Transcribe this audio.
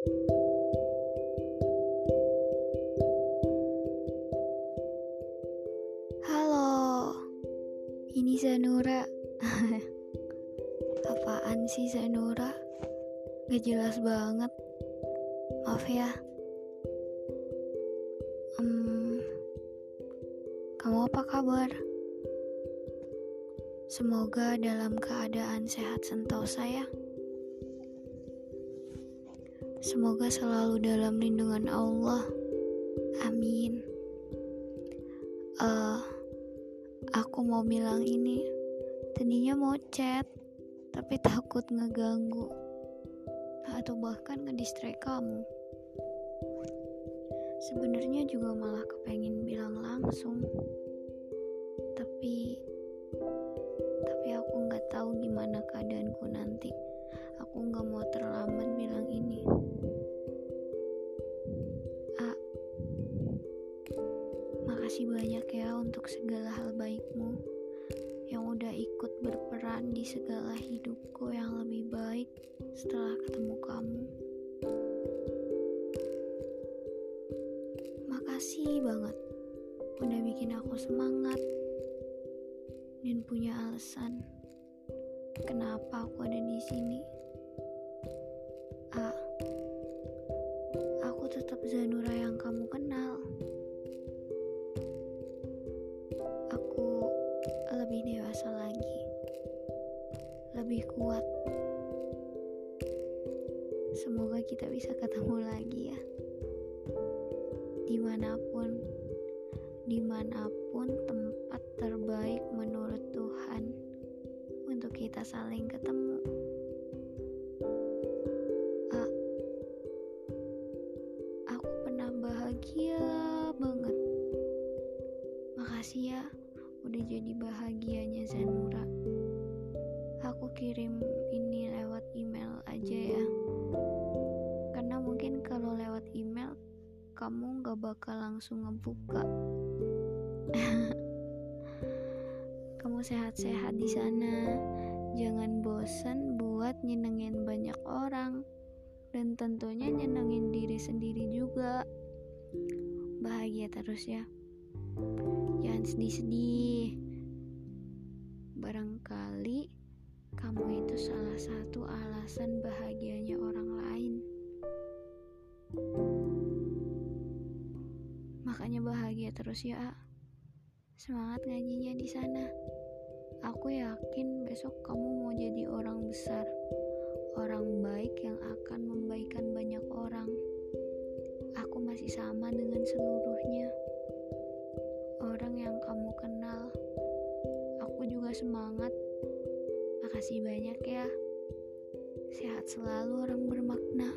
Halo, ini Zanura. Apaan sih Zanura? Gak jelas banget. Maaf ya. Hmm, kamu apa kabar? Semoga dalam keadaan sehat sentosa ya. Semoga selalu dalam lindungan Allah. Amin. Uh, aku mau bilang ini. Tadinya mau chat, tapi takut ngeganggu atau bahkan ngedistract kamu. Sebenarnya juga malah kepengen bilang langsung, makasih banyak ya untuk segala hal baikmu yang udah ikut berperan di segala hidupku yang lebih baik setelah ketemu kamu. Makasih banget udah bikin aku semangat dan punya alasan kenapa aku ada di sini. Lebih kuat. Semoga kita bisa ketemu lagi ya. Di mana pun, di mana pun tempat terbaik menurut Tuhan untuk kita saling ketemu. A, aku pernah bahagia banget. Makasih ya udah jadi bahagianya Zanura. Aku kirim ini lewat email aja ya. Karena mungkin kalau lewat email kamu gak bakal langsung ngebuka. kamu sehat-sehat di sana. Jangan bosan buat nyenengin banyak orang dan tentunya nyenengin diri sendiri juga. Bahagia terus ya. Jangan sedih-sedih. Barangkali kamu itu salah satu alasan bahagianya orang lain. Makanya bahagia terus ya. Semangat ngajinya di sana. Aku yakin besok kamu mau jadi orang besar. Makasih banyak ya. Sehat selalu orang bermakna.